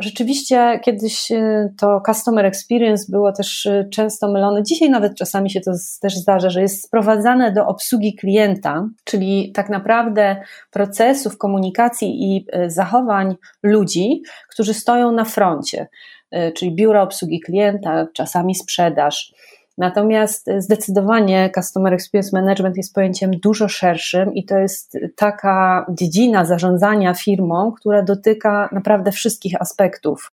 Rzeczywiście kiedyś y, to customer experience było też y, często mylone. Dzisiaj nawet czasami się to też zdarza, że jest sprowadzane do obsługi klienta, czyli tak naprawdę procesów komunikacji i y, zachowań ludzi, którzy stoją na froncie, czyli biura obsługi klienta, czasami sprzedaż Natomiast zdecydowanie Customer Experience Management jest pojęciem dużo szerszym i to jest taka dziedzina zarządzania firmą, która dotyka naprawdę wszystkich aspektów.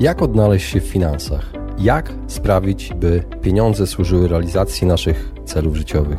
Jak odnaleźć się w finansach? Jak sprawić, by pieniądze służyły realizacji naszych celów życiowych?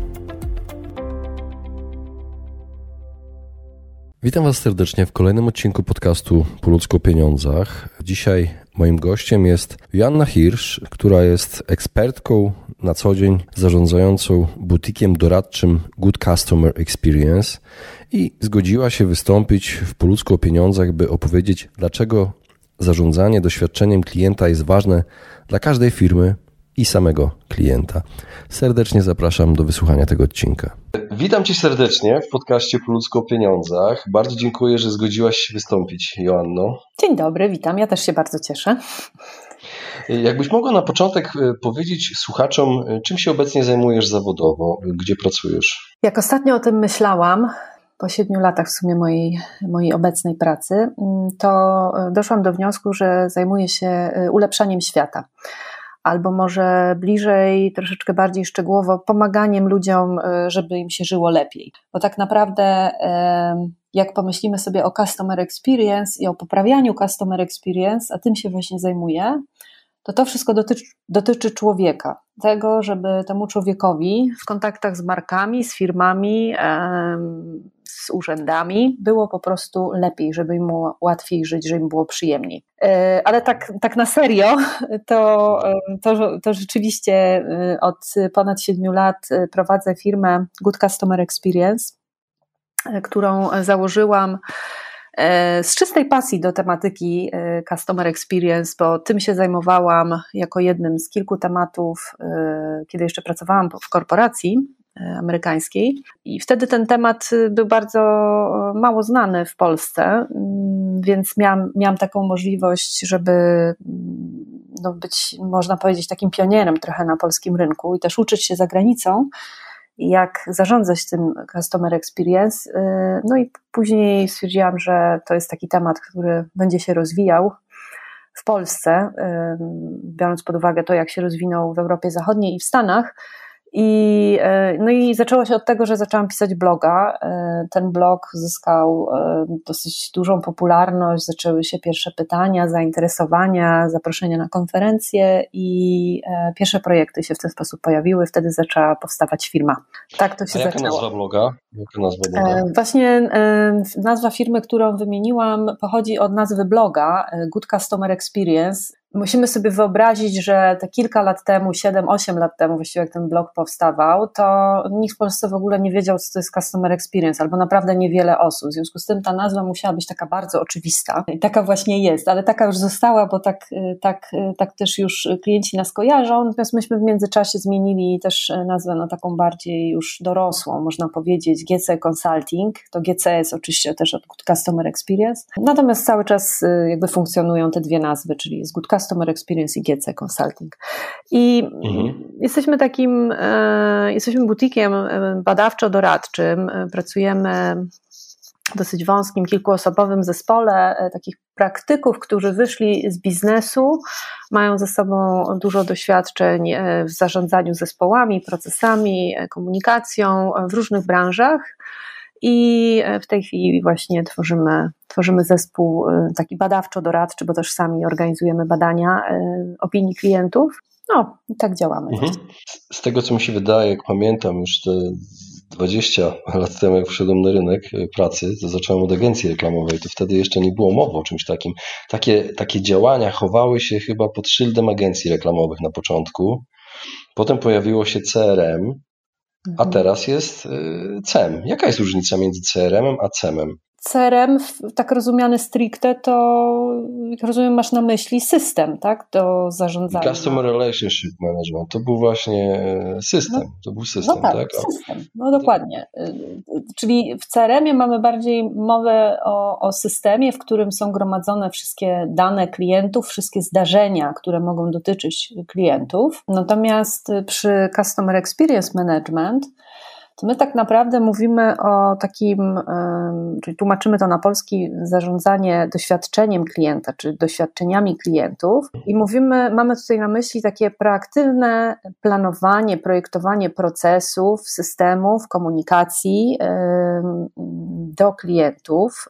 Witam Was serdecznie w kolejnym odcinku podcastu Po ludzku o pieniądzach. Dzisiaj moim gościem jest Joanna Hirsch, która jest ekspertką na co dzień zarządzającą butikiem doradczym Good Customer Experience i zgodziła się wystąpić w Po ludzku o pieniądzach, by opowiedzieć, dlaczego zarządzanie doświadczeniem klienta jest ważne dla każdej firmy, i samego klienta. Serdecznie zapraszam do wysłuchania tego odcinka. Witam Cię serdecznie w podcaście Po ludzko o pieniądzach. Bardzo dziękuję, że zgodziłaś się wystąpić, Joanno. Dzień dobry, witam. Ja też się bardzo cieszę. Jakbyś mogła na początek e, powiedzieć słuchaczom, e, czym się obecnie zajmujesz zawodowo, gdzie pracujesz? Jak ostatnio o tym myślałam, po siedmiu latach w sumie mojej, mojej obecnej pracy, mm, to e, doszłam do wniosku, że zajmuję się ulepszaniem świata albo może bliżej, troszeczkę bardziej szczegółowo, pomaganiem ludziom, e, żeby im się żyło lepiej. Bo tak naprawdę, e, jak pomyślimy sobie o customer experience i o poprawianiu customer experience, a tym się właśnie zajmuję, to to wszystko dotyczy, dotyczy człowieka. Tego, żeby temu człowiekowi w kontaktach z markami, z firmami, z urzędami było po prostu lepiej, żeby mu łatwiej żyć, żeby im było przyjemniej. E, ale tak, tak na serio, to, to, to rzeczywiście e, od ponad siedmiu lat e, prowadzę firmę Good Customer Experience, którą założyłam z czystej pasji do tematyki Customer Experience, bo tym się zajmowałam jako jednym z kilku tematów, kiedy jeszcze pracowałam w korporacji E, amerykańskiej. I wtedy ten temat był bardzo e, mało znany w Polsce, mm, więc miałam, miałam taką możliwość, żeby mm, no, być, można powiedzieć, takim pionierem trochę na polskim rynku i też uczyć się za granicą, jak zarządzać tym customer experience. Y, no i później stwierdziłam, że to jest taki temat, który będzie się rozwijał w Polsce, y, biorąc pod uwagę to, jak się rozwinął w Europie Zachodniej i w Stanach i, e, no i zaczęło się od tego, że zaczęłam pisać bloga. E, ten blog zyskał e, dosyć dużą popularność, zaczęły się pierwsze pytania, zainteresowania, zaproszenia na konferencje i pierwsze projekty się w ten sposób pojawiły. Wtedy zaczęła powstawać firma. Tak to się A jaka zaczęło. Nazwa bloga? Jaka nazwa bloga? Właśnie nazwa firmy, którą wymieniłam, pochodzi od nazwy bloga Good Customer Experience musimy sobie wyobrazić, że te kilka lat temu, 7-8 lat temu, właściwie jak ten blog powstawał, to nikt w Polsce w ogóle nie wiedział, co to jest customer experience, albo naprawdę niewiele osób. W związku z tym ta nazwa musiała być taka bardzo oczywista. I taka właśnie jest, ale taka już została, bo tak, tak, tak też już klienci nas kojarzą. Natomiast myśmy w międzyczasie zmienili też nazwę na taką bardziej już dorosłą, można powiedzieć, GC Consulting. To GC jest oczywiście też od Customer Experience. Natomiast cały czas jakby funkcjonują te dwie nazwy, czyli jest Good Customer Experience i GC Consulting. I mhm. jesteśmy takim, e, jesteśmy butikiem e, badawczo-doradczym, e, pracujemy w dosyć wąskim, kilkuosobowym zespole takich praktyków, którzy wyszli z biznesu, mają ze sobą dużo doświadczeń w zarządzaniu zespołami, procesami, komunikacją w różnych branżach i e, w tej chwili właśnie tworzymy, tworzymy zespół e, taki badawczo-doradczy, bo też sami organizujemy badania e, opinii klientów. No, i tak działamy. Mhm. Z tego, co mi się wydaje, jak pamiętam już te 20 lat temu, jak wszedłem na rynek pracy, to zacząłem od agencji reklamowej, to wtedy jeszcze nie było mowy o czymś takim. Takie, takie działania chowały się chyba pod szyldem agencji reklamowych na początku. Potem pojawiło się CRM, a mhm. teraz jest y, CEM. Jaka jest różnica między CRM a CEM-em? CRM, tak rozumiany stricte, to jak rozumiem, masz na myśli system, tak? Do zarządzania. Customer Relationship Management to był właśnie e, system. No, to był system, no tak? tak? System, no dokładnie. Y, czyli w CRM-ie mamy bardziej mowę o, o systemie, w którym są gromadzone wszystkie dane klientów, wszystkie zdarzenia, które mogą dotyczyć klientów. Natomiast przy Customer Experience Management to my tak naprawdę mówimy o takim, czyli tłumaczymy to na polski, zarządzanie doświadczeniem klienta, czy doświadczeniami klientów. I mówimy, mamy tutaj na myśli takie proaktywne planowanie, projektowanie procesów, systemów, komunikacji do klientów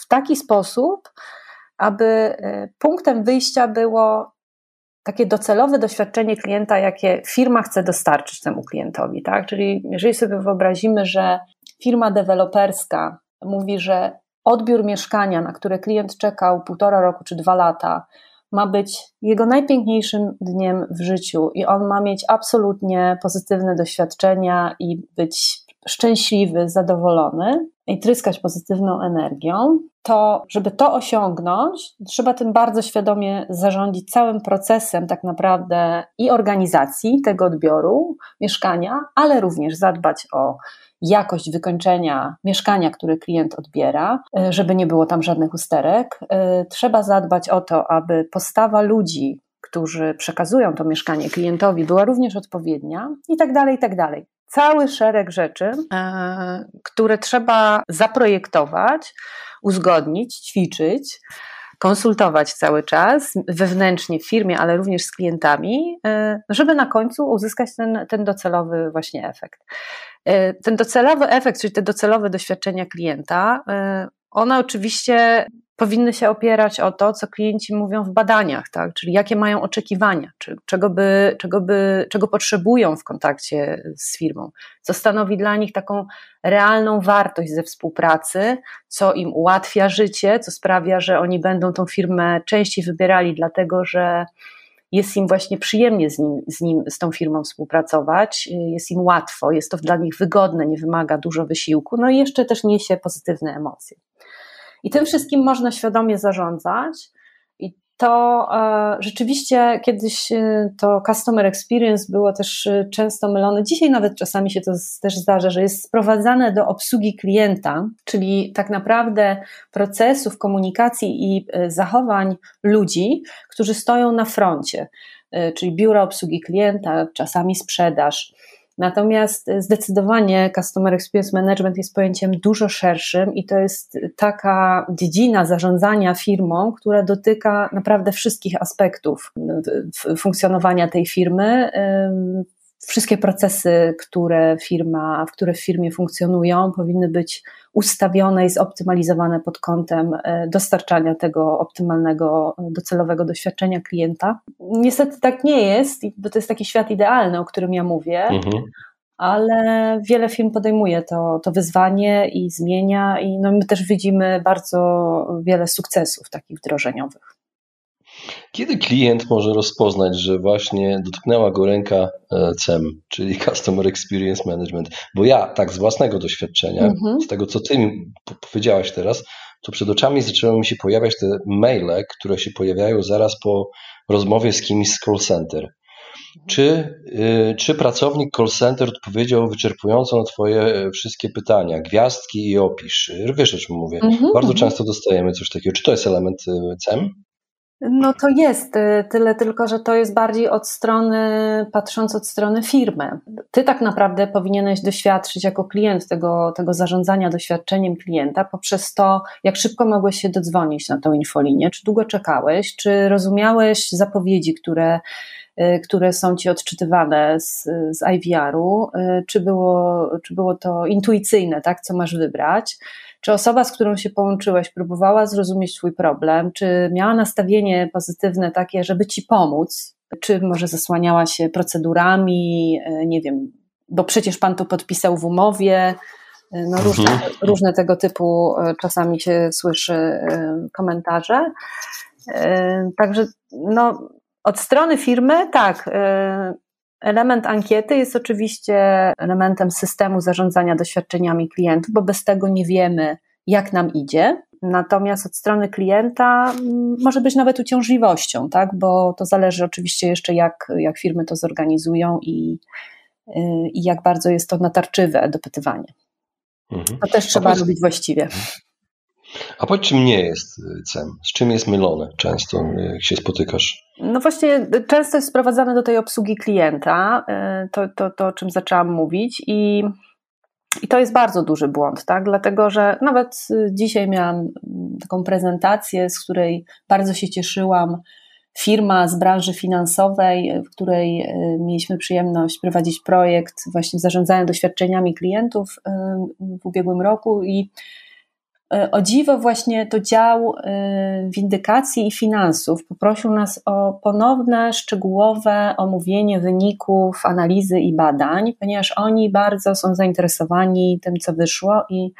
w taki sposób, aby e, punktem wyjścia było takie docelowe doświadczenie klienta, jakie firma chce dostarczyć temu klientowi. Tak? Czyli jeżeli sobie wyobrazimy, że firma deweloperska mówi, że odbiór mieszkania, na które klient czekał półtora roku czy dwa lata, ma być jego najpiękniejszym dniem w życiu i on ma mieć absolutnie pozytywne doświadczenia i być szczęśliwy, zadowolony i tryskać pozytywną energią, to żeby to osiągnąć, trzeba tym bardzo świadomie zarządzić całym procesem tak naprawdę i organizacji tego odbioru mieszkania, ale również zadbać o jakość wykończenia mieszkania, które klient odbiera, żeby nie było tam żadnych usterek. Trzeba zadbać o to, aby postawa ludzi, którzy przekazują to mieszkanie klientowi, była również odpowiednia i tak dalej, i tak dalej cały szereg rzeczy, e, które trzeba zaprojektować, uzgodnić, ćwiczyć, konsultować cały czas wewnętrznie w firmie, ale również z klientami, e, żeby na końcu uzyskać ten, ten docelowy właśnie efekt. E, ten docelowy efekt, czyli te docelowe doświadczenia klienta, one oczywiście powinny się opierać o to, co klienci mówią w badaniach, tak? czyli jakie mają oczekiwania, czy, czego, by, czego, by, czego potrzebują w kontakcie z firmą, co stanowi dla nich taką realną wartość ze współpracy, co im ułatwia życie, co sprawia, że oni będą tą firmę częściej wybierali, dlatego że jest im właśnie przyjemnie z, nim, z, nim, z tą firmą współpracować, jest im łatwo, jest to dla nich wygodne, nie wymaga dużo wysiłku, no i jeszcze też niesie pozytywne emocje. I tym wszystkim można świadomie zarządzać. I to e, rzeczywiście kiedyś e, to customer experience było też e, często mylone. Dzisiaj nawet czasami się to też zdarza, że jest sprowadzane do obsługi klienta, czyli tak naprawdę procesów komunikacji i zachowań ludzi, którzy stoją na froncie czyli biura obsługi klienta, czasami sprzedaż, Natomiast zdecydowanie Customer Experience Management jest pojęciem dużo szerszym i to jest taka dziedzina zarządzania firmą, która dotyka naprawdę wszystkich aspektów funkcjonowania tej firmy. Wszystkie procesy, które firma, w które w firmie funkcjonują, powinny być ustawione i zoptymalizowane pod kątem e, dostarczania tego optymalnego, docelowego doświadczenia klienta. Niestety tak nie jest, bo to jest taki świat idealny, o którym ja mówię. Mhm ale wiele firm podejmuje to, to wyzwanie i zmienia, i no my też widzimy bardzo wiele sukcesów takich wdrożeniowych. Kiedy klient może rozpoznać, że właśnie dotknęła go ręka e, CEM, czyli Customer Experience Management? Bo ja tak z własnego doświadczenia, mhm. z tego co ty mi powiedziałaś teraz, to przed oczami zaczęły mi się pojawiać te maile, które się pojawiają zaraz po rozmowie z kimś z call center. Czy, y, czy pracownik call center odpowiedział wyczerpująco na Twoje e, wszystkie pytania, gwiazdki i opisz? Wiesz o czym mówię. Mm -hmm, Bardzo -hmm. często dostajemy coś takiego. Czy to jest element y, CEM? No to jest, y, tyle tylko, że to jest bardziej od strony, patrząc od strony firmy. Ty tak naprawdę powinieneś doświadczyć jako klient tego, tego zarządzania doświadczeniem klienta poprzez to, jak szybko mogłeś się dodzwonić na tą infolinię, czy długo czekałeś, czy rozumiałeś zapowiedzi, które y, które są ci odczytywane z, z IVR-u, y, czy było, czy było to intuicyjne, tak, co masz wybrać. Czy osoba, z którą się połączyłeś, próbowała zrozumieć Twój problem? Czy miała nastawienie pozytywne takie, żeby Ci pomóc? Czy może zasłaniała się procedurami, e, nie wiem, bo przecież pan to podpisał w umowie. No różne, mhm. różne tego typu czasami się słyszy komentarze. Także no, od strony firmy tak, Element ankiety jest oczywiście elementem systemu zarządzania doświadczeniami klientów, bo bez tego nie wiemy, jak nam idzie. Natomiast od strony klienta mm, może być nawet uciążliwością, tak? bo to zależy oczywiście jeszcze, jak, jak firmy to zorganizują i, y, i jak bardzo jest to natarczywe dopytywanie. Mhm. To też trzeba robić właściwie. A powiedz, czym nie jest y, CEM? Z czym jest mylone często, y, jak się spotykasz? No właśnie, często jest sprowadzane do tej obsługi klienta, y, to, to, to o czym zaczęłam mówić i, i to jest bardzo duży błąd, tak? dlatego że nawet dzisiaj miałam taką prezentację, z której bardzo się cieszyłam, firma z branży finansowej, w której mieliśmy przyjemność prowadzić projekt właśnie zarządzania doświadczeniami klientów w ubiegłym roku i o dziwo właśnie to dział e, windykacji i finansów poprosił nas o ponowne, szczegółowe omówienie wyników analizy i badań, ponieważ oni bardzo są zainteresowani tym, co wyszło i,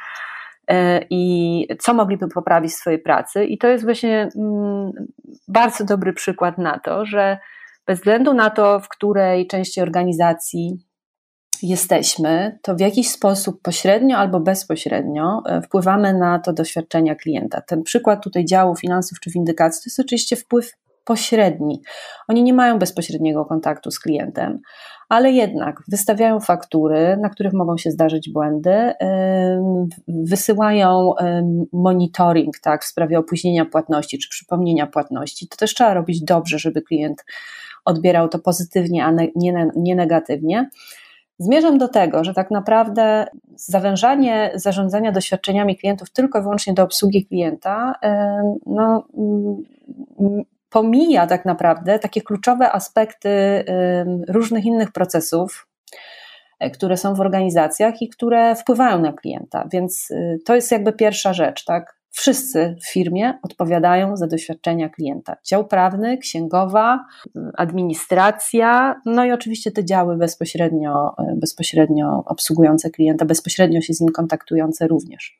e, i co mogliby poprawić w swojej pracy. I to jest właśnie mm, bardzo dobry przykład na to, że bez względu na to, w której części organizacji jesteśmy, to w jakiś sposób pośrednio albo bezpośrednio e, wpływamy na to doświadczenia klienta. Ten przykład tutaj działu finansów czy windykacji to jest oczywiście wpływ pośredni. Oni nie mają bezpośredniego kontaktu z klientem, ale jednak wystawiają faktury, na których mogą się zdarzyć błędy, wysyłają monitoring tak, w sprawie opóźnienia płatności czy przypomnienia płatności. To też trzeba robić dobrze, żeby klient odbierał to pozytywnie, a nie negatywnie. Zmierzam do tego, że tak naprawdę zawężanie zarządzania doświadczeniami klientów tylko i wyłącznie do obsługi klienta no, mm, pomija tak naprawdę takie kluczowe aspekty różnych innych procesów, e, które są w organizacjach i które wpływają na klienta. Więc y, to jest jakby pierwsza rzecz, tak? Wszyscy w firmie odpowiadają za doświadczenia klienta. Dział prawny, księgowa, administracja, no i oczywiście te działy bezpośrednio, bezpośrednio obsługujące klienta, bezpośrednio się z nim kontaktujące również.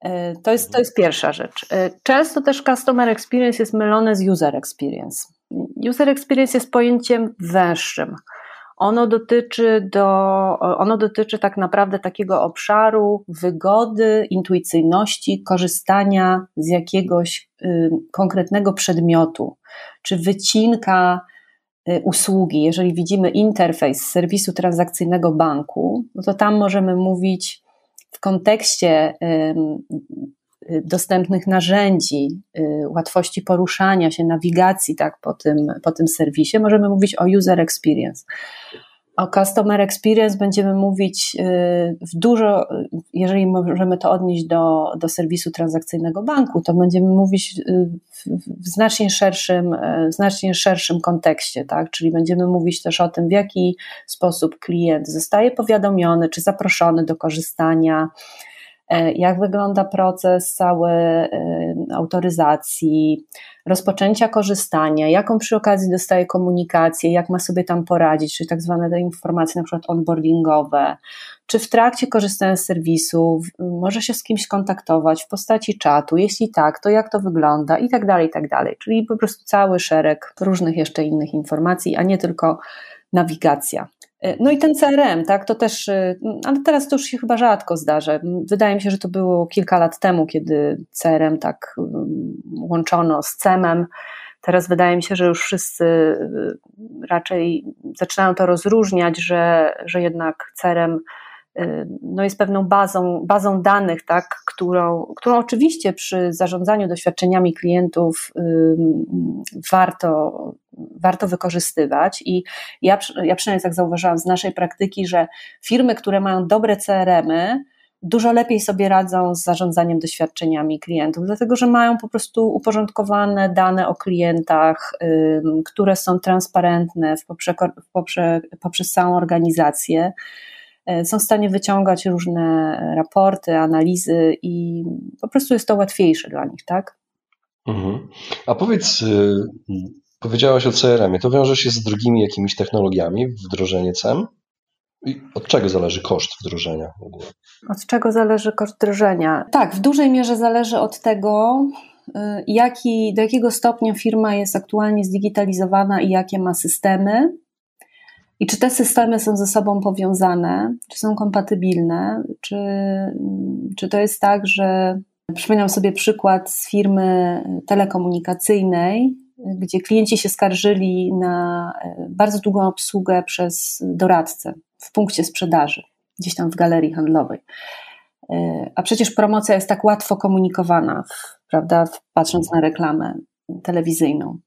E, to jest, to jest pierwsza rzecz. E, często też customer experience jest mylone z user experience. User experience jest pojęciem węższym. Ono dotyczy, do, ono dotyczy tak naprawdę takiego obszaru wygody, intuicyjności, korzystania z jakiegoś y, konkretnego przedmiotu, czy wycinka y, usługi. Jeżeli widzimy interfejs serwisu transakcyjnego banku, no to tam możemy mówić w kontekście Y, dostępnych narzędzi, y, łatwości poruszania się, nawigacji tak, po, tym, po tym serwisie, możemy mówić o user experience. O customer experience będziemy mówić y, w dużo, jeżeli możemy to odnieść do, do serwisu transakcyjnego banku, to będziemy mówić w, w znacznie szerszym, w znacznie szerszym kontekście, tak? Czyli będziemy mówić też o tym, w jaki sposób klient zostaje powiadomiony, czy zaproszony do korzystania jak wygląda proces cały e, autoryzacji, rozpoczęcia korzystania, jaką przy okazji dostaje komunikację, jak ma sobie tam poradzić, czyli tak zwane informacje na przykład onboardingowe, czy w trakcie korzystania z serwisu może się z kimś kontaktować w postaci czatu, jeśli tak, to jak to wygląda? I tak dalej, i tak dalej. Czyli po prostu cały szereg różnych jeszcze innych informacji, a nie tylko nawigacja. E, no i ten CRM, tak, to też, e, ale teraz to już się chyba rzadko zdarza. Wydaje mi się, że to było kilka lat temu, kiedy CRM tak mm, łączono z CEM-em. Teraz wydaje mi się, że już wszyscy e, raczej zaczynają to rozróżniać, że, że jednak CRM no jest pewną bazą, bazą danych, tak, którą, którą oczywiście przy zarządzaniu doświadczeniami klientów warto, warto wykorzystywać. I ja, ja przynajmniej tak zauważyłam z naszej praktyki, że firmy, które mają dobre CRM-y, dużo lepiej sobie radzą z zarządzaniem doświadczeniami klientów, dlatego że mają po prostu uporządkowane dane o klientach, które są transparentne poprze, poprze, poprzez całą organizację. E, są w stanie wyciągać różne raporty, analizy i po prostu jest to łatwiejsze dla nich, tak? Mhm. A powiedz, y, powiedziałaś o CRM-ie, to wiąże się z drugimi jakimiś technologiami, wdrożenie CEM? I od czego zależy koszt wdrożenia w ogóle? Od czego zależy koszt wdrożenia? Tak, w dużej mierze zależy od tego, y, jaki, do jakiego stopnia firma jest aktualnie zdigitalizowana i jakie ma systemy. I czy te systemy są ze sobą powiązane, czy są kompatybilne, czy, czy to jest tak, że przypominam sobie przykład z firmy telekomunikacyjnej, gdzie klienci się skarżyli na e, bardzo długą obsługę przez doradcę w punkcie sprzedaży, gdzieś tam w galerii handlowej. E, a przecież promocja jest tak łatwo komunikowana, prawda, patrząc na reklamę telewizyjną.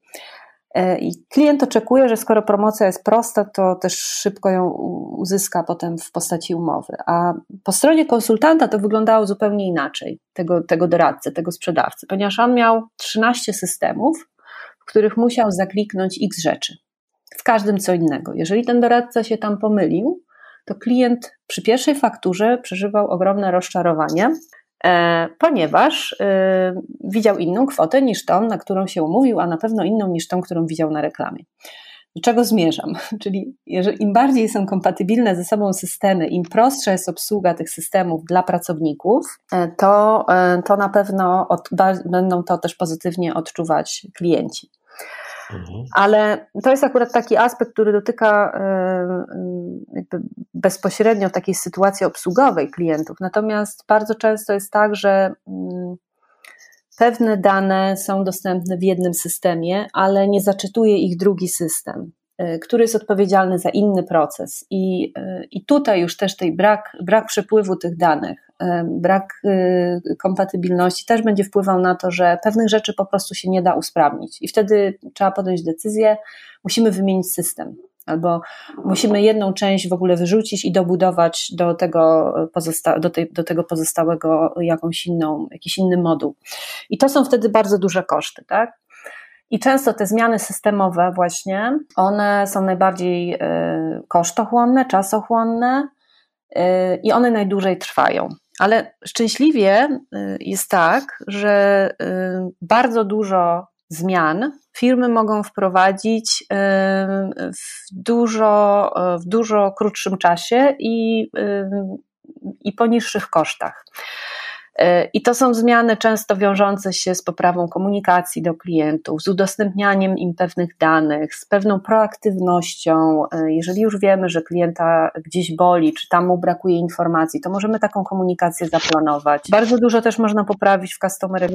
E, I klient oczekuje, że skoro promocja jest prosta, to też szybko ją uzyska potem w postaci umowy. A po stronie konsultanta to wyglądało zupełnie inaczej, tego, tego doradcy, tego sprzedawcy, ponieważ on miał 13 systemów, w których musiał zakliknąć x rzeczy. W każdym co innego. Jeżeli ten doradca się tam pomylił, to klient przy pierwszej fakturze przeżywał ogromne rozczarowanie, ponieważ e, widział inną kwotę niż tą, na którą się umówił, a na pewno inną niż tą, którą widział na reklamie. Do czego zmierzam? Czyli jeżeli im bardziej są kompatybilne ze sobą systemy, im prostsza jest obsługa tych systemów dla pracowników, e, to, to na pewno od, będą to też pozytywnie odczuwać klienci. Mhm. Ale to jest akurat taki aspekt, który dotyka bezpośrednio takiej sytuacji obsługowej klientów. Natomiast bardzo często jest tak, że mm, pewne dane są dostępne w jednym systemie, ale nie zaczytuje ich drugi system. Y, który jest odpowiedzialny za inny proces. I, y, i tutaj już też tej brak, brak przepływu tych danych, y, brak kompatybilności też będzie wpływał na to, że pewnych rzeczy po prostu się nie da usprawnić. I wtedy trzeba podjąć decyzję, musimy wymienić system. Albo musimy jedną część w ogóle wyrzucić i dobudować do tego, pozosta- do, tej, do tego pozostałego jakąś inną, jakiś inny moduł. I to są wtedy bardzo duże koszty, tak? I często te zmiany systemowe, właśnie, one są najbardziej y, kosztochłonne, czasochłonne y, i one najdłużej trwają. Ale szczęśliwie y, jest tak, że bardzo dużo zmian firmy mogą wprowadzić w dużo, w dużo krótszym czasie i, i po niższych kosztach. E, I to są zmiany często wiążące się z poprawą komunikacji do klientów, z udostępnianiem im pewnych danych, z pewną proaktywnością. E, jeżeli już wiemy, że klienta gdzieś boli, czy tam mu brakuje informacji, to możemy taką komunikację zaplanować. Bardzo dużo też można poprawić w customer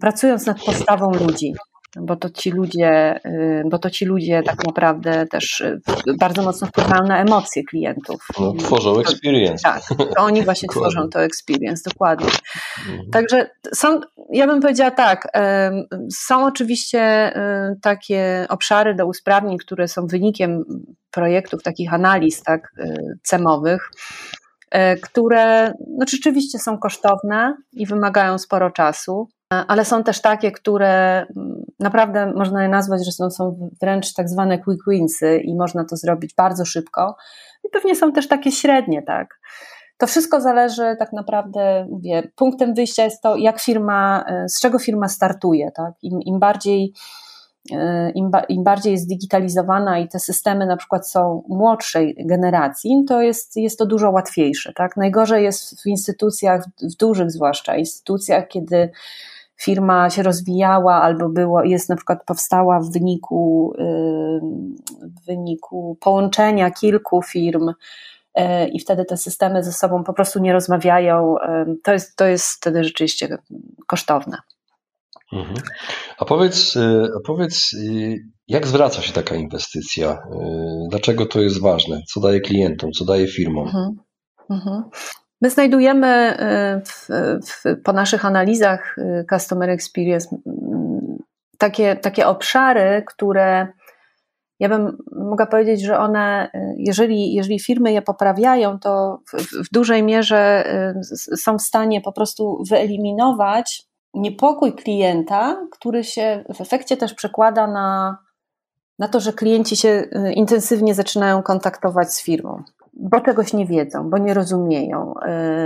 pracując nad postawą ludzi bo to ci ludzie, y, bo to ci ludzie tak naprawdę też y, bardzo mocno wpływają na emocje klientów. No, tworzą experience. Tak, to oni właśnie tworzą to experience, dokładnie. Mhm. Także są, ja bym powiedziała tak, są oczywiście y, takie obszary do usprawnień, które są wynikiem projektów, takich analiz tak, cemowych, które no, rzeczywiście są kosztowne i wymagają sporo czasu ale są też takie, które mm, naprawdę można je nazwać, że są, są wręcz tak zwane quick winsy i można to zrobić bardzo szybko. I pewnie są też takie średnie, tak. To wszystko zależy tak naprawdę, mówię, punktem wyjścia jest to, jak firma, e, z czego firma startuje, tak. Im, im bardziej e, im, ba, im, bardziej jest zdigitalizowana i te systemy na przykład są młodszej generacji, to jest, jest to dużo łatwiejsze. Tak? Najgorzej jest w instytucjach, w dużych zwłaszcza instytucjach, kiedy firma się rozwijała albo było, jest na przykład powstała w wyniku, w wyniku połączenia kilku firm y, i wtedy te systemy ze sobą po prostu nie rozmawiają, to jest, to jest wtedy rzeczywiście kosztowne. Mhm. A powiedz, y, a powiedz, y, jak zwraca się taka inwestycja? Dlaczego to jest ważne? Co daje klientom, co daje firmom? Mhm. Mhm. My znajdujemy y, w, w, po naszych analizach y, Customer Experience takie, takie obszary, które ja bym mogła powiedzieć, że one, y, jeżeli, jeżeli firmy je poprawiają, to w, w dużej mierze są w stanie po prostu wyeliminować niepokój klienta, który się w efekcie też przekłada na, na to, że klienci się intensywnie zaczynają kontaktować z firmą bo czegoś nie wiedzą, bo nie rozumieją,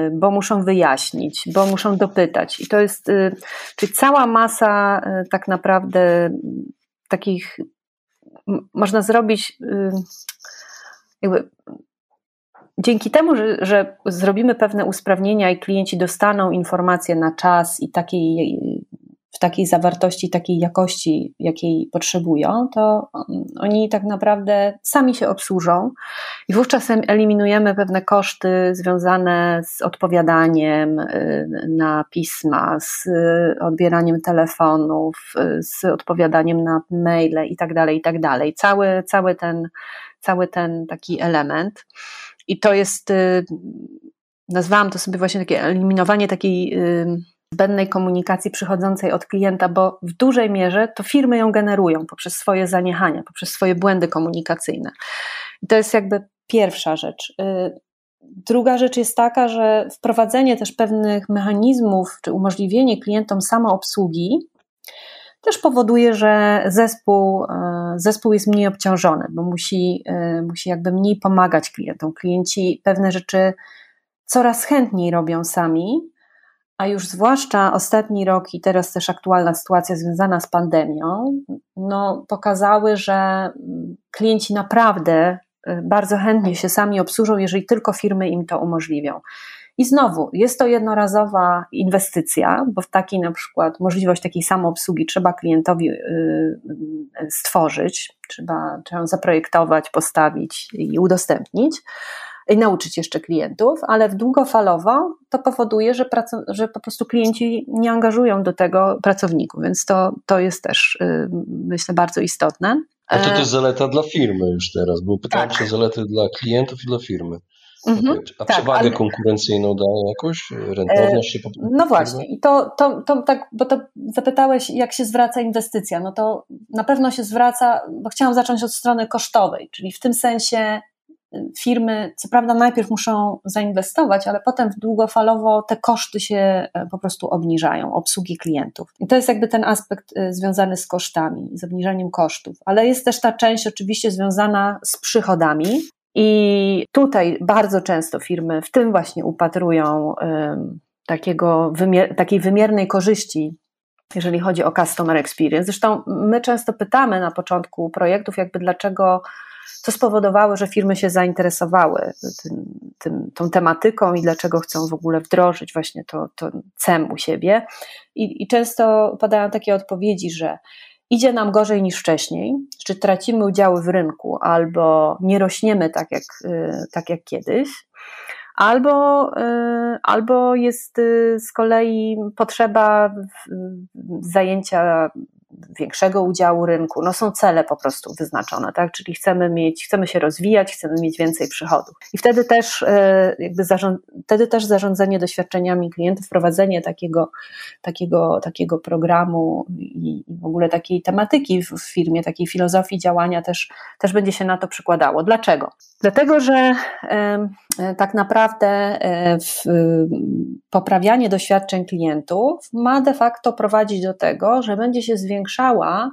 y, bo muszą wyjaśnić, bo muszą dopytać. I to jest, y, czyli cała masa y, tak naprawdę takich, można zrobić jakby dzięki temu, że, że zrobimy pewne usprawnienia i klienci dostaną informacje na czas i takiej w takiej zawartości, takiej jakości, jakiej potrzebują, to mm, oni tak naprawdę sami się obsłużą i wówczas eliminujemy pewne koszty związane z odpowiadaniem y, na pisma, z odbieraniem telefonów, z odpowiadaniem na maile i tak dalej, i tak dalej. Cały, cały, ten, cały ten taki element. I to jest, y, nazwałam to sobie właśnie takie eliminowanie takiej y, zbędnej komunikacji przychodzącej od klienta, bo w dużej mierze to firmy ją generują poprzez swoje zaniechania, poprzez swoje błędy komunikacyjne. I to jest jakby pierwsza rzecz. Y, druga rzecz jest taka, że wprowadzenie też pewnych mechanizmów, czy umożliwienie klientom samoobsługi też powoduje, że zespół, y, zespół jest mniej obciążony, bo musi, y, musi jakby mniej pomagać klientom. Klienci pewne rzeczy coraz chętniej robią sami, a już zwłaszcza ostatni rok i teraz też aktualna sytuacja związana z pandemią, no, pokazały, że klienci naprawdę y, bardzo chętnie się sami obsłużą, jeżeli tylko firmy im to umożliwią. I znowu, jest to jednorazowa inwestycja, bo w takiej na przykład możliwość takiej samoobsługi trzeba klientowi y, y, stworzyć, trzeba, trzeba ją zaprojektować, postawić i udostępnić i nauczyć jeszcze klientów, ale w długofalowo to powoduje, że, że po prostu klienci nie angażują do tego pracowników, więc to, to jest też y, myślę bardzo istotne. A to też zaleta dla firmy już teraz, bo pytałem tak. się zalety dla klientów i dla firmy. Mhm, A tak, przewagę ale... konkurencyjną da jakoś? Rentowność się po No właśnie, i to, to, to tak, bo to zapytałeś, jak się zwraca inwestycja. No to na pewno się zwraca, bo chciałam zacząć od strony kosztowej, czyli w tym sensie firmy, co prawda, najpierw muszą zainwestować, ale potem długofalowo te koszty się e, po prostu obniżają, obsługi klientów. I to jest jakby ten aspekt e, związany z kosztami, z obniżeniem kosztów. Ale jest też ta część oczywiście związana z przychodami. I tutaj bardzo często firmy w tym właśnie upatrują um, takiego wymier takiej wymiernej korzyści jeżeli chodzi o customer experience. Zresztą my często pytamy na początku projektów, jakby dlaczego co spowodowało, że firmy się zainteresowały tym, tym, tą tematyką i dlaczego chcą w ogóle wdrożyć właśnie to, to CEM u siebie. I, I często padają takie odpowiedzi, że idzie nam gorzej niż wcześniej, czy tracimy udziały w rynku, albo nie rośniemy tak jak, y, tak jak kiedyś, albo, y, albo jest y, z kolei potrzeba zajęcia większego udziału rynku. No są cele po prostu wyznaczone, tak? Czyli chcemy mieć, chcemy się rozwijać, chcemy mieć więcej przychodów. I wtedy też e, jakby zarząd, wtedy też zarządzanie doświadczeniami klientów, wprowadzenie takiego, takiego, takiego programu i, w ogóle takiej tematyki w firmie, takiej filozofii działania też, też będzie się na to przykładało. Dlaczego? Dlatego, że e, tak naprawdę e, poprawianie doświadczeń klientów ma de facto prowadzić do tego, że będzie się zwiększała,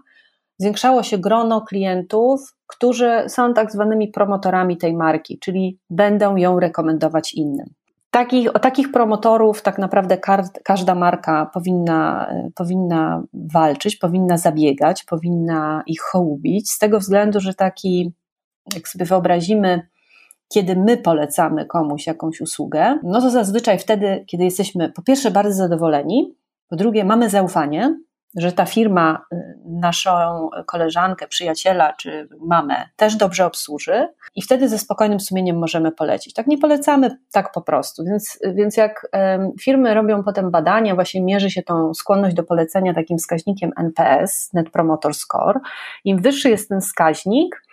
zwiększało się grono klientów, którzy są tak zwanymi promotorami tej marki, czyli będą ją rekomendować innym. Takich, o takich promotorów tak naprawdę każda marka powinna, powinna walczyć, powinna zabiegać, powinna ich hołubić, z tego względu, że taki, jak sobie wyobrazimy, kiedy my polecamy komuś jakąś usługę, no to zazwyczaj wtedy, kiedy jesteśmy po pierwsze bardzo zadowoleni, po drugie mamy zaufanie, że ta firma y, naszą koleżankę, przyjaciela czy mamę też dobrze obsłuży i wtedy ze spokojnym sumieniem możemy polecić. Tak nie polecamy tak po prostu, więc, więc jak firmy robią potem badania, właśnie mierzy się tą skłonność do polecenia takim wskaźnikiem NPS, Net Promoter Score, im wyższy jest ten wskaźnik,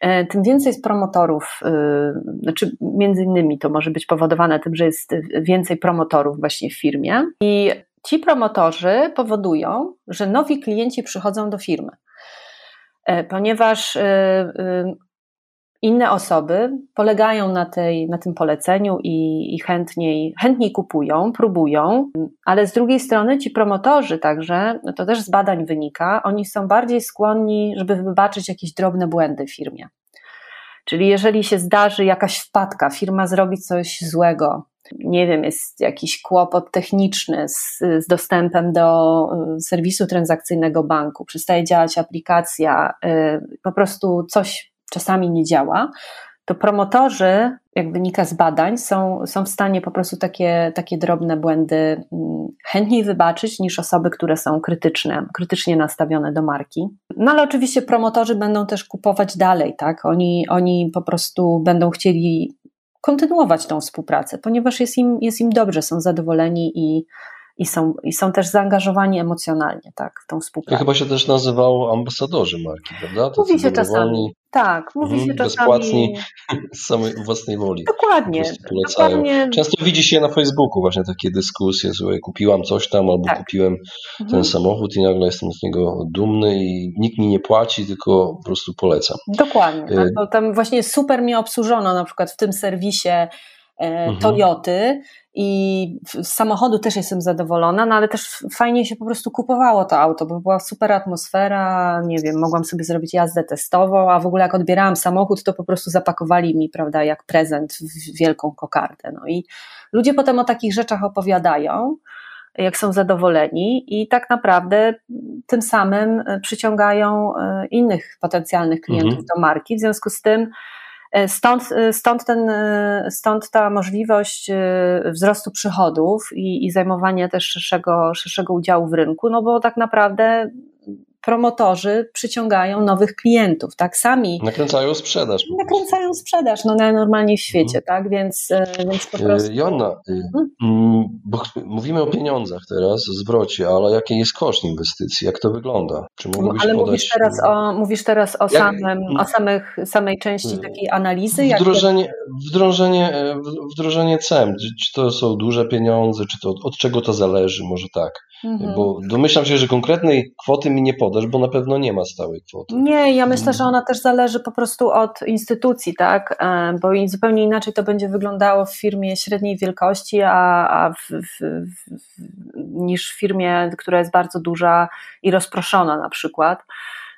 e, tym więcej jest promotorów, y, znaczy między innymi to może być powodowane tym, że jest więcej promotorów właśnie w firmie. I Ci promotorzy powodują, że nowi klienci przychodzą do firmy, e, ponieważ e, e, inne osoby polegają na, tej, na tym poleceniu i, i chętniej, chętniej kupują, próbują, ale z drugiej strony ci promotorzy także, no to też z badań wynika, oni są bardziej skłonni, żeby wybaczyć jakieś drobne błędy firmie. Czyli jeżeli się zdarzy jakaś wpadka, firma zrobi coś złego, nie wiem, jest jakiś kłopot techniczny z, z dostępem do y, serwisu transakcyjnego banku, przestaje działać aplikacja, y, po prostu coś czasami nie działa, to promotorzy, jak wynika z badań, są, są w stanie po prostu takie, takie drobne błędy mm, chętniej wybaczyć niż osoby, które są krytyczne, krytycznie nastawione do marki. No ale oczywiście promotorzy będą też kupować dalej, tak? Oni, oni po prostu będą chcieli kontynuować tą współpracę, ponieważ jest im, jest im dobrze, są zadowoleni i, i są, i są też zaangażowani emocjonalnie tak, w tą współpracę. To chyba się też nazywał ambasadorzy marki, prawda? Mówi się czasami. Tak, mówi mhm, się czasami. Bezpłatni z samej własnej woli. Dokładnie. dokładnie. Często widzi się na Facebooku właśnie takie dyskusje, słuchaj, kupiłam coś tam albo tak. kupiłem ten mhm. samochód i nagle jestem z niego dumny i nikt mi nie płaci, tylko po prostu polecam. Dokładnie. Tak, y- tam właśnie super mnie obsłużono na przykład w tym serwisie mhm. Toyoty i z samochodu też jestem zadowolona, no ale też fajnie się po prostu kupowało to auto, bo była super atmosfera, nie wiem, mogłam sobie zrobić jazdę testową, a w ogóle jak odbierałam samochód, to po prostu zapakowali mi, prawda, jak prezent w wielką kokardę. No i ludzie potem o takich rzeczach opowiadają, jak są zadowoleni i tak naprawdę tym samym przyciągają e, innych potencjalnych klientów mhm. do marki, w związku z tym E, stąd, e, stąd, ten, e, stąd ta możliwość wzrostu przychodów i, i zajmowania też szerszego, szerszego udziału w rynku, no bo tak naprawdę promotorzy przyciągają nowych klientów, tak? Sami. Nakręcają sprzedaż. Nakręcają sprzedaż, no najnormalniej w świecie, hmm. tak? Więc, więc po prostu. Jonna, hmm? bo mówimy o pieniądzach teraz, zwrocie, ale jaki jest koszt inwestycji? Jak to wygląda? Czy mógłbyś ale podać... mówisz teraz o, mówisz teraz o, samym, o samych, samej części takiej analizy? Wdrożenie, wdrożenie, wdrożenie CEM, czy to są duże pieniądze, czy to od czego to zależy? Może tak. Mhm. Bo domyślam się, że konkretnej kwoty mi nie podasz, bo na pewno nie ma stałej kwoty. Nie, ja myślę, że ona też zależy po prostu od instytucji, tak? E, bo zupełnie inaczej to będzie wyglądało w firmie średniej wielkości, a, a w, w, w, niż w firmie, która jest bardzo duża i rozproszona na przykład.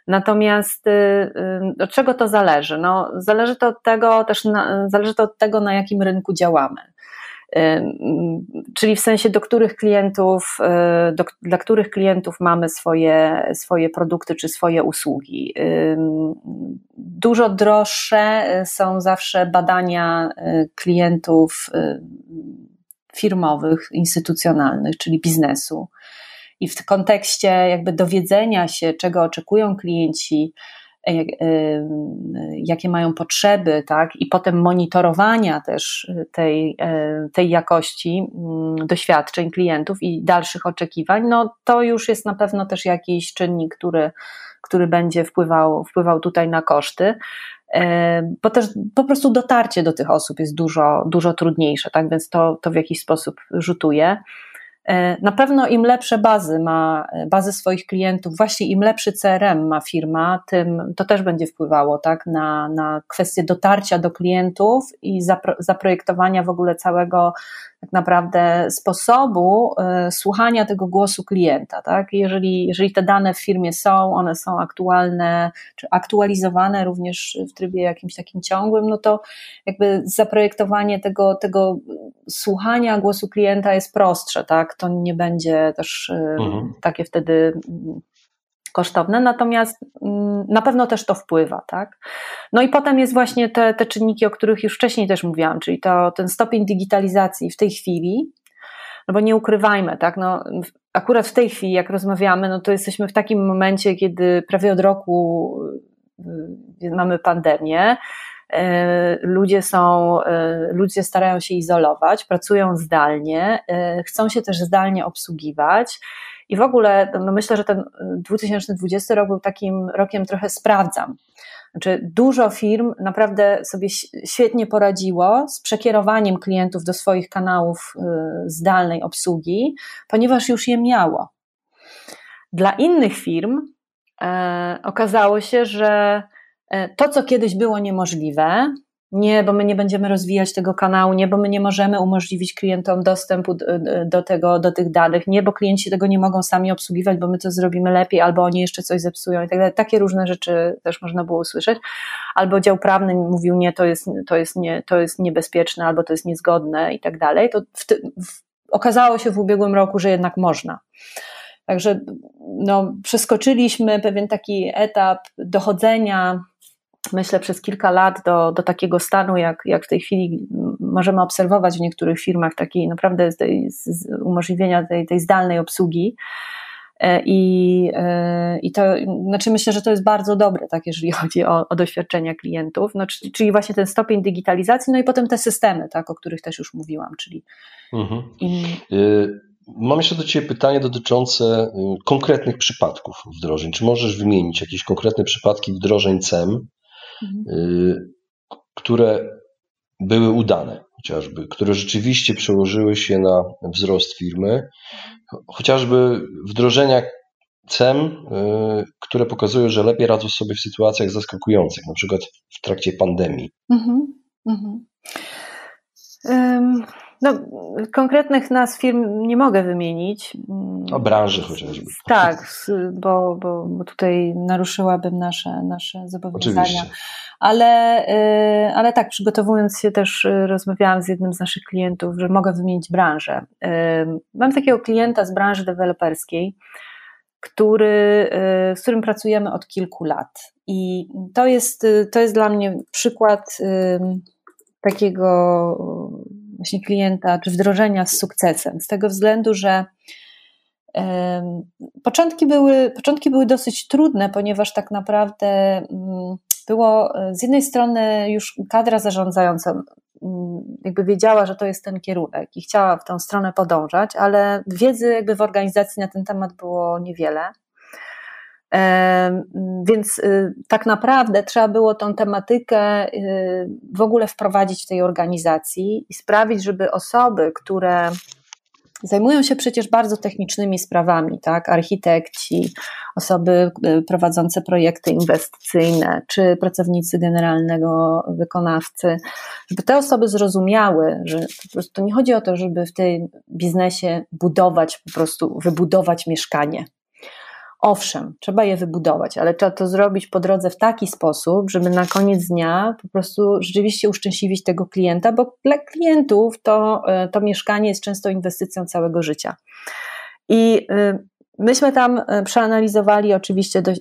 Natomiast y, y, od czego to zależy? No, zależy to od tego też, na, zależy to od tego, na jakim rynku działamy czyli w sensie do których klientów, y, do, dla których klientów mamy swoje, swoje produkty czy swoje usługi. Dużo droższe są zawsze badania y, klientów firmowych, instytucjonalnych, czyli biznesu. I w kontekście jakby dowiedzenia się, czego oczekują klienci, E, e, jakie mają potrzeby, tak, i potem monitorowania też tej, e, tej jakości mm, doświadczeń klientów i dalszych oczekiwań, no to już jest na pewno też jakiś czynnik, który, który będzie wpływał, wpływał tutaj na koszty. Bo też po prostu dotarcie do tych osób jest dużo, dużo trudniejsze, tak? Więc to, to w jakiś sposób rzutuje. E, na pewno im lepsze bazy ma, e, bazy swoich klientów, właśnie im lepszy CRM ma firma, tym to też będzie wpływało tak, na, na kwestię dotarcia do klientów i zapro, zaprojektowania w ogóle całego tak naprawdę sposobu y, słuchania tego głosu klienta. Tak? Jeżeli, jeżeli te dane w firmie są, one są aktualne, czy aktualizowane również w trybie jakimś takim ciągłym, no to jakby zaprojektowanie tego, tego słuchania głosu klienta jest prostsze, tak? To nie będzie też y, mhm. takie wtedy kosztowne, natomiast mm, na pewno też to wpływa, tak? No i potem jest właśnie te, te czynniki, o których już wcześniej też mówiłam, czyli to ten stopień digitalizacji w tej chwili, no bo nie ukrywajmy, tak? No, akurat w tej chwili, jak rozmawiamy, no to jesteśmy w takim momencie, kiedy prawie od roku y, mamy pandemię, y, ludzie są, y, ludzie starają się izolować, pracują zdalnie, chcą się też zdalnie obsługiwać i w ogóle no myślę, że ten 2020 y, rok był takim rokiem trochę sprawdzam. Znaczy, dużo firm naprawdę sobie świetnie poradziło z przekierowaniem klientów do swoich kanałów y, zdalnej obsługi, ponieważ już je miało. Dla innych firm e, okazało się, że e, to, co kiedyś było niemożliwe, nie, bo my nie będziemy rozwijać tego kanału, nie, bo my nie możemy umożliwić klientom dostępu do, tego, do tych danych, nie, bo klienci tego nie mogą sami obsługiwać, bo my to zrobimy lepiej, albo oni jeszcze coś zepsują i tak dalej. Takie różne rzeczy też można było usłyszeć. Albo dział prawny mówił, nie, to jest, to jest, nie, to jest niebezpieczne, albo to jest niezgodne i tak dalej. To w, w, okazało się w ubiegłym roku, że jednak można. Także no, przeskoczyliśmy pewien taki etap dochodzenia myślę, przez kilka lat do, do takiego stanu, jak, jak w tej chwili możemy obserwować w niektórych firmach, takiej naprawdę tej, umożliwienia tej, tej zdalnej obsługi. E, I, e, I to, znaczy myślę, że to jest bardzo dobre, tak, jeżeli chodzi o, o doświadczenia klientów, no, czyli, czyli, właśnie ten stopień digitalizacji, no i potem te systemy, tak, o których też już mówiłam, czyli. Mhm. Y, mam jeszcze do Ciebie pytanie dotyczące y, konkretnych przypadków wdrożeń. Czy możesz wymienić jakieś konkretne przypadki wdrożeń CEM, które były udane, chociażby, które rzeczywiście przełożyły się na wzrost firmy, chociażby wdrożenia CEM, y, które pokazują, że lepiej radzą sobie w sytuacjach zaskakujących, na przykład w trakcie pandemii. Mhm, mhm. Um, no, konkretnych nazw firm nie mogę wymienić. A branży chociażby. Tak, bo, bo, bo tutaj naruszyłabym nasze, nasze zobowiązania. Oczywiście. Ale, y, ale tak, przygotowując się też y, rozmawiałam z jednym z naszych klientów, że mogę wymienić branżę. Y, mam takiego klienta z branży deweloperskiej, który, z którym pracujemy od kilku lat. I to jest, to jest dla mnie przykład takiego właśnie klienta, czy wdrożenia z sukcesem, z tego względu, że początki były, początki były dosyć trudne, ponieważ tak naprawdę mm, było e, z jednej strony już kadra zarządzająca mm, jakby wiedziała, że to jest ten kierunek i chciała w tą stronę podążać, ale wiedzy jakby w organizacji na ten temat było niewiele. Więc y, tak naprawdę trzeba było tą tematykę y, w ogóle wprowadzić w tej organizacji i sprawić, żeby osoby, które zajmują się przecież bardzo technicznymi sprawami, tak? Architekci, osoby y, prowadzące projekty inwestycyjne, czy pracownicy generalnego wykonawcy, żeby te osoby zrozumiały, że po prostu nie chodzi o to, żeby w tym biznesie budować, po prostu wybudować mieszkanie, Owszem, trzeba je wybudować, ale trzeba to zrobić po drodze w taki sposób, żeby na koniec dnia po prostu rzeczywiście uszczęśliwić tego klienta, bo dla klientów to, e, to mieszkanie jest często inwestycją całego życia. I e, myśmy tam e, przeanalizowali oczywiście do,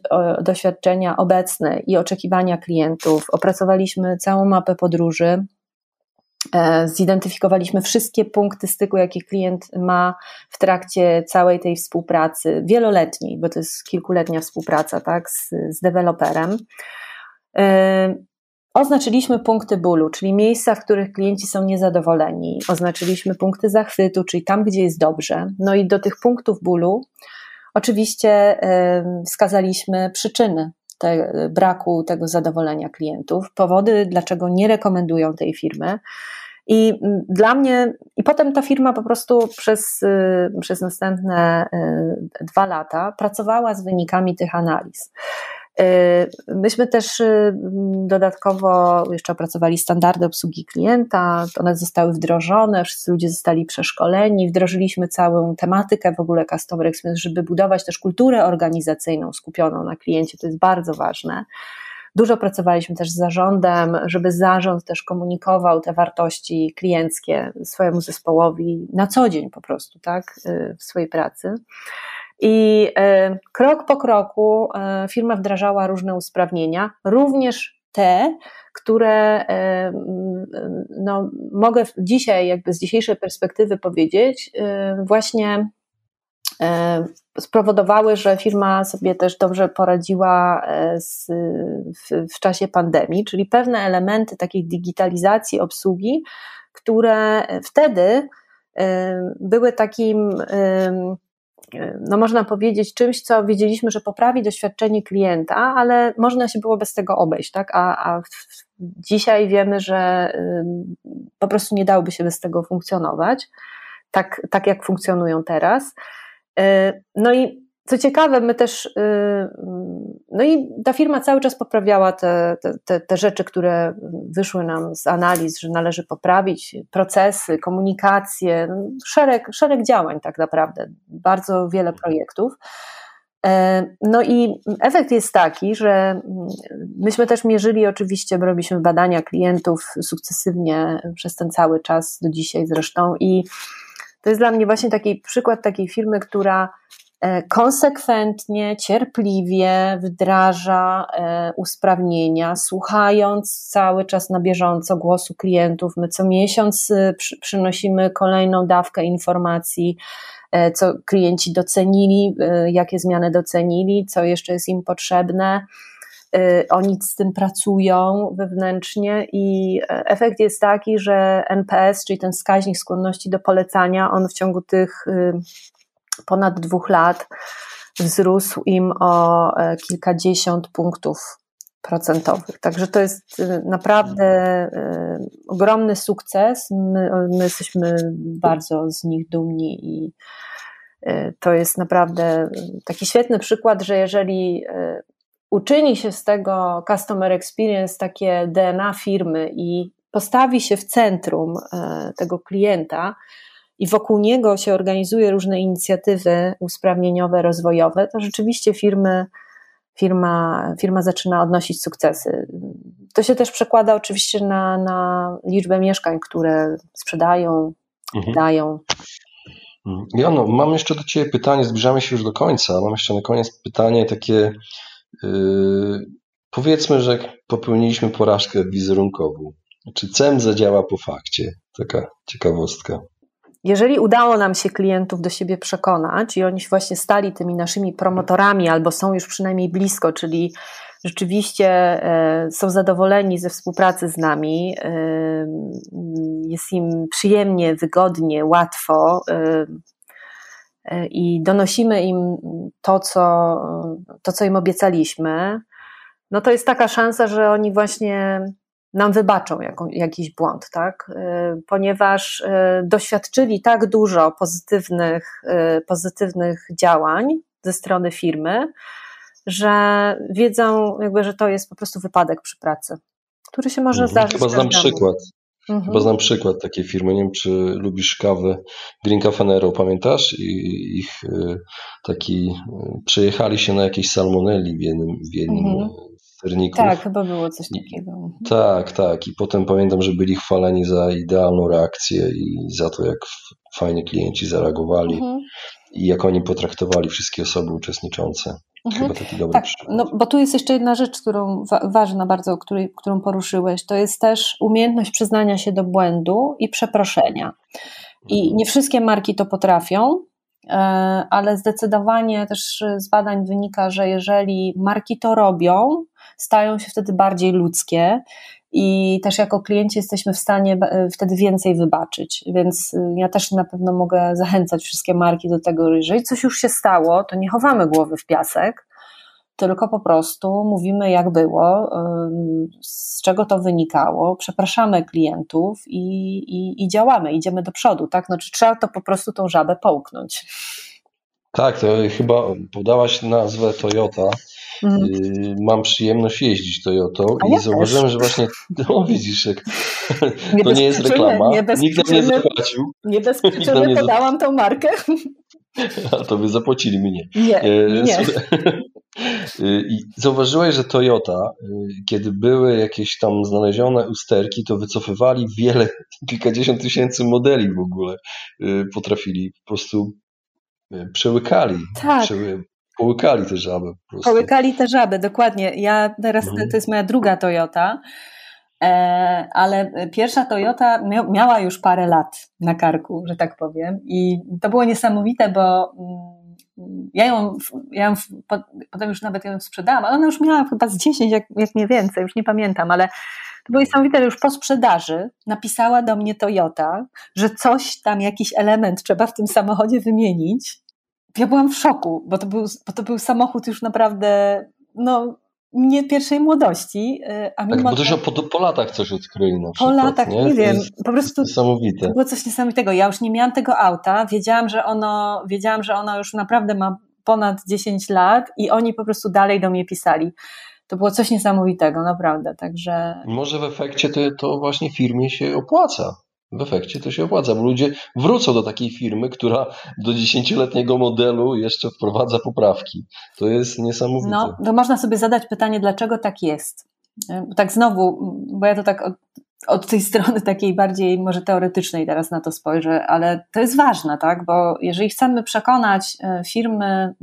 doświadczenia obecne i oczekiwania klientów, opracowaliśmy całą mapę podróży, zidentyfikowaliśmy wszystkie punkty styku, jakie klient ma w trakcie całej tej współpracy, wieloletniej, bo to jest kilkuletnia współpraca, tak, z, z deweloperem. E, oznaczyliśmy punkty bólu, czyli miejsca, w których klienci są niezadowoleni. Oznaczyliśmy punkty zachwytu, czyli tam, gdzie jest dobrze. No i do tych punktów bólu oczywiście e, wskazaliśmy przyczyny te, braku tego zadowolenia klientów, powody, dlaczego nie rekomendują tej firmy. I mm, dla mnie, i potem ta firma po prostu przez, y, przez następne y, dwa lata pracowała z wynikami tych analiz. Y, myśmy też dodatkowo jeszcze opracowali standardy obsługi klienta, one zostały wdrożone, wszyscy ludzie zostali przeszkoleni, wdrożyliśmy całą tematykę w ogóle Customer Experience, żeby budować też kulturę organizacyjną skupioną na kliencie, to jest bardzo ważne. Dużo pracowaliśmy też z zarządem, żeby zarząd też komunikował te wartości klienckie swojemu zespołowi na co dzień po prostu, tak, y, w swojej pracy. I y, krok po kroku y, firma wdrażała różne usprawnienia, również te, które no, mogę dzisiaj, jakby z dzisiejszej perspektywy powiedzieć, właśnie spowodowały, że firma sobie też dobrze poradziła e, z, w, w czasie pandemii, czyli pewne elementy takiej digitalizacji obsługi, które wtedy były takim, no można powiedzieć, czymś, co wiedzieliśmy, że poprawi doświadczenie klienta, ale można się było bez tego obejść, tak? A, a dzisiaj wiemy, że po prostu nie dałoby się bez tego funkcjonować, tak, tak jak funkcjonują teraz. E, no i co ciekawe, my też, y, no i ta firma cały czas poprawiała te, te, te rzeczy, które wyszły nam z analiz, że należy poprawić, procesy, komunikację, no, szereg, szereg działań tak naprawdę, bardzo wiele projektów. E, no i efekt jest taki, że myśmy też mierzyli, oczywiście, robiliśmy badania klientów sukcesywnie przez ten cały czas, do dzisiaj zresztą, i to jest dla mnie właśnie taki przykład takiej firmy, która konsekwentnie, cierpliwie wdraża e, usprawnienia, słuchając cały czas na bieżąco głosu klientów. My co miesiąc e, przynosimy kolejną dawkę informacji, co klienci docenili, jakie zmiany docenili, co jeszcze jest im potrzebne. Oni z tym pracują wewnętrznie i efekt jest taki, że NPS, czyli ten wskaźnik skłonności do polecania, on w ciągu tych ponad dwóch lat wzrósł im o e, kilkadziesiąt punktów procentowych. Także to jest e, naprawdę e, ogromny sukces. My, my jesteśmy bardzo z nich dumni i to jest naprawdę taki świetny przykład, że jeżeli uczyni się z tego customer experience takie DNA firmy i postawi się w centrum tego klienta, i wokół niego się organizuje różne inicjatywy usprawnieniowe, rozwojowe, to rzeczywiście firmy, firma, firma zaczyna odnosić sukcesy. To się też przekłada oczywiście na, na liczbę mieszkań, które sprzedają, mhm. dają. Mhm. Jano, mam jeszcze do Ciebie pytanie, zbliżamy się już do końca. Mam jeszcze na koniec pytanie takie. Yy, powiedzmy, że popełniliśmy porażkę wizerunkową. Czy CEM zadziała po fakcie? Taka ciekawostka. Jeżeli udało nam się klientów do siebie przekonać i oni właśnie stali tymi naszymi promotorami albo są już przynajmniej blisko, czyli rzeczywiście e, są zadowoleni ze współpracy z nami, e, jest im przyjemnie, wygodnie, łatwo e, i donosimy im to, co, to, co im obiecaliśmy, no to jest taka szansa, że oni właśnie nam wybaczą jaką, jakiś błąd, tak? Y, ponieważ y, doświadczyli tak dużo pozytywnych, y, pozytywnych działań ze strony firmy, że wiedzą, jakby, że to jest po prostu wypadek przy pracy, który się może mhm. zdarzyć. Chyba znam przykład. Mhm. Chyba znam przykład takiej firmy. Nie wiem, czy lubisz kawę Green Cafe Nero, pamiętasz? I ich taki, przejechali się na jakiejś salmonelli w jednym, w jednym mhm sterników. Tak, chyba było coś takiego. Tak, tak. I potem pamiętam, że byli chwaleni za idealną reakcję i za to, jak fajnie klienci zareagowali mhm. i jak oni potraktowali wszystkie osoby uczestniczące. Mhm. Chyba taki dobry tak, No, bo tu jest jeszcze jedna rzecz, którą wa ważna bardzo, której, którą poruszyłeś. To jest też umiejętność przyznania się do błędu i przeproszenia. I mhm. nie wszystkie marki to potrafią, e, ale zdecydowanie też z badań wynika, że jeżeli marki to robią, stają się wtedy bardziej ludzkie i też jako klienci jesteśmy w stanie wtedy więcej wybaczyć. Więc y, ja też na pewno mogę zachęcać wszystkie marki do tego, że jeżeli coś już się stało, to nie chowamy głowy w piasek, tylko po prostu mówimy, jak było, z czego to wynikało, przepraszamy klientów i, i, i działamy, idziemy do przodu. Tak? No, czy trzeba to po prostu tą żabę połknąć. Tak, to chyba podałaś nazwę Toyota. Y, mam przyjemność jeździć Toyotą A i ja zauważyłem, też. że właśnie, no widzisz, jak, to nie jest reklama, nikt nam nie zapłacił. Nie bez przyczyny podałam tą markę. A to by zapłacili mnie. Nie, e, nie. Y, I zauważyłeś, że Toyota, y, kiedy były jakieś tam znalezione usterki, to wycofywali wiele, kilkadziesiąt tysięcy modeli w ogóle. Potrafili po prostu przełykali. Tak. Połykali te żaby. Po prostu. Połykali te żaby, dokładnie. Ja teraz, mhm. to jest moja druga Toyota, e, ale pierwsza Toyota miała już parę lat na karku, że tak powiem. I to było niesamowite, bo mm, ja ją, ja ją potem już nawet ją sprzedałam, ale ona już miała chyba z 10, jak, jak nie więcej, już nie pamiętam, ale to było niesamowite, że już po sprzedaży napisała do mnie Toyota, że coś tam, jakiś element trzeba w tym samochodzie wymienić ja byłam w szoku, bo to był, bo to był samochód już naprawdę, no, nie pierwszej młodości. Y, a mimo tak, bo to się po, po latach coś odkryli na przykład. Po latach, nie, nie wiem, po prostu niesamowite. było coś niesamowitego. Ja już nie miałam tego auta, wiedziałam, że ono, wiedziałam, że ono już naprawdę ma ponad 10 lat i oni po prostu dalej do mnie pisali. To było coś niesamowitego, naprawdę, także... Może w efekcie to, to właśnie firmie się opłaca w efekcie to się opłaca, bo ludzie wrócą do takiej firmy, która do dziesięcioletniego modelu jeszcze wprowadza poprawki. To jest niesamowite. No, to można sobie zadać pytanie, dlaczego tak jest. Tak znowu, bo ja to tak od tej strony takiej bardziej może teoretycznej teraz na to spojrzę, ale to jest ważne, tak? Bo jeżeli chcemy przekonać e, firmy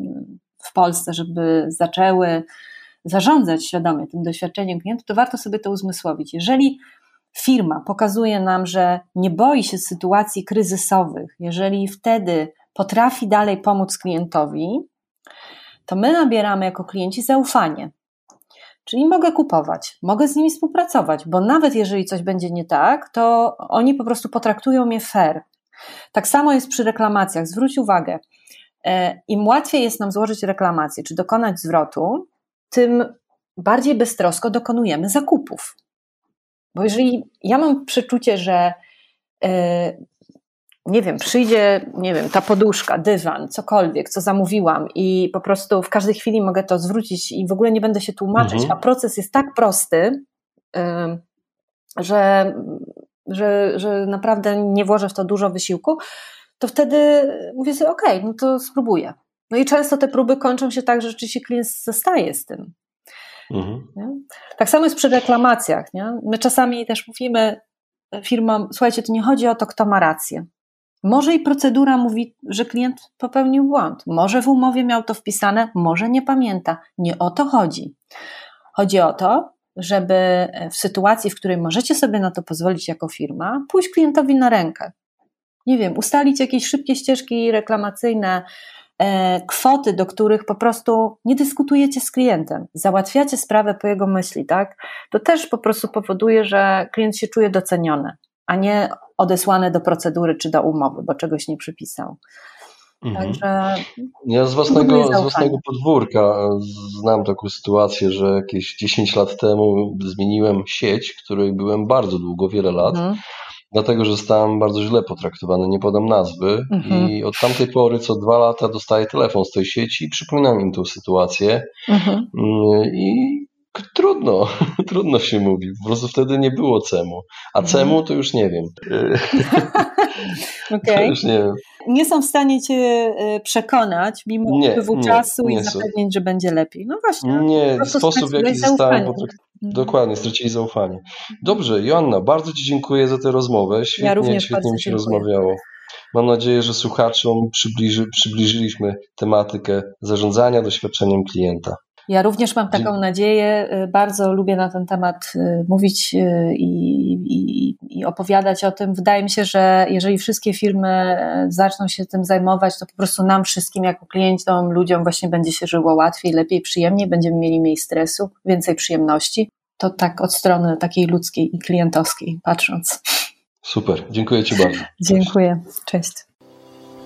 w Polsce, żeby zaczęły zarządzać świadomie tym doświadczeniem klienta, to warto sobie to uzmysłowić. Jeżeli firma pokazuje nam, że nie boi się sytuacji kryzysowych, jeżeli wtedy potrafi dalej pomóc klientowi, to my nabieramy jako klienci zaufanie. Czyli mogę kupować, mogę z nimi współpracować, bo nawet jeżeli coś będzie nie tak, to oni po prostu potraktują mnie fair. Tak samo jest przy reklamacjach. Zwróć uwagę, e, im łatwiej jest nam złożyć reklamację czy dokonać zwrotu, tym bardziej beztrosko dokonujemy zakupów. Bo jeżeli ja mam przeczucie, że e, nie wiem, przyjdzie, nie wiem, ta poduszka, dywan, cokolwiek, co zamówiłam i po prostu w każdej chwili mogę to zwrócić i w ogóle nie będę się tłumaczyć, mhm. a proces jest tak prosty, że, że, że naprawdę nie włożę w to dużo wysiłku, to wtedy mówię sobie, okej, okay, no to spróbuję. No i często te próby kończą się tak, że rzeczywiście klient zostaje z tym. Mhm. Tak samo jest przy reklamacjach. Nie? My czasami też mówimy firmom, słuchajcie, to nie chodzi o to, kto ma rację. Może i procedura mówi, że klient popełnił błąd. Może w umowie miał to wpisane, może nie pamięta. Nie o to chodzi. Chodzi o to, żeby w sytuacji, w której możecie sobie na to pozwolić jako firma, pójść klientowi na rękę. Nie wiem, ustalić jakieś szybkie ścieżki reklamacyjne, kwoty, do których po prostu nie dyskutujecie z klientem, załatwiacie sprawę po jego myśli, tak? To też po prostu powoduje, że klient się czuje doceniony a nie odesłane do procedury czy do umowy, bo czegoś nie przypisał. Mhm. Także ja z własnego, z własnego podwórka znam taką sytuację, że jakieś 10 lat temu zmieniłem sieć, której byłem bardzo długo, wiele lat. Mhm dlatego że zostałem bardzo źle potraktowany, nie podam nazwy mhm. i od tamtej pory co dwa lata dostaję telefon z tej sieci i przypominam im tą sytuację mhm. Mm, i Trudno, trudno się mówi. Po prostu wtedy nie było cemu. A mhm. cemu to już nie wiem. okay. już nie wiem. Nie są w stanie cię e, przekonać, mimo upływu czasu nie i zapewnić, że będzie lepiej. No właśnie. Nie, sposób w jaki zostałem potraktowany. Mhm. Dokładnie, stracili zaufanie. Dobrze, Joanna, bardzo Ci dziękuję za tę rozmowę. Świetnie, ja świetnie mi się dziękuję. rozmawiało. Mam nadzieję, że słuchaczom przybliży, przybliżyliśmy tematykę zarządzania doświadczeniem klienta. Ja również mam taką Dzie nadzieję. Y, bardzo lubię na ten temat y, mówić y, i, i, i, opowiadać o tym. Wydaje mi się, że jeżeli wszystkie firmy zaczną się tym zajmować, to po prostu nam wszystkim, jako klientom, ludziom właśnie będzie się żyło łatwiej, lepiej, przyjemniej, będziemy mieli mniej stresu, więcej przyjemności. To tak od strony takiej ludzkiej i klientowskiej patrząc. Super, dziękuję Ci bardzo. Dziękuję, cześć.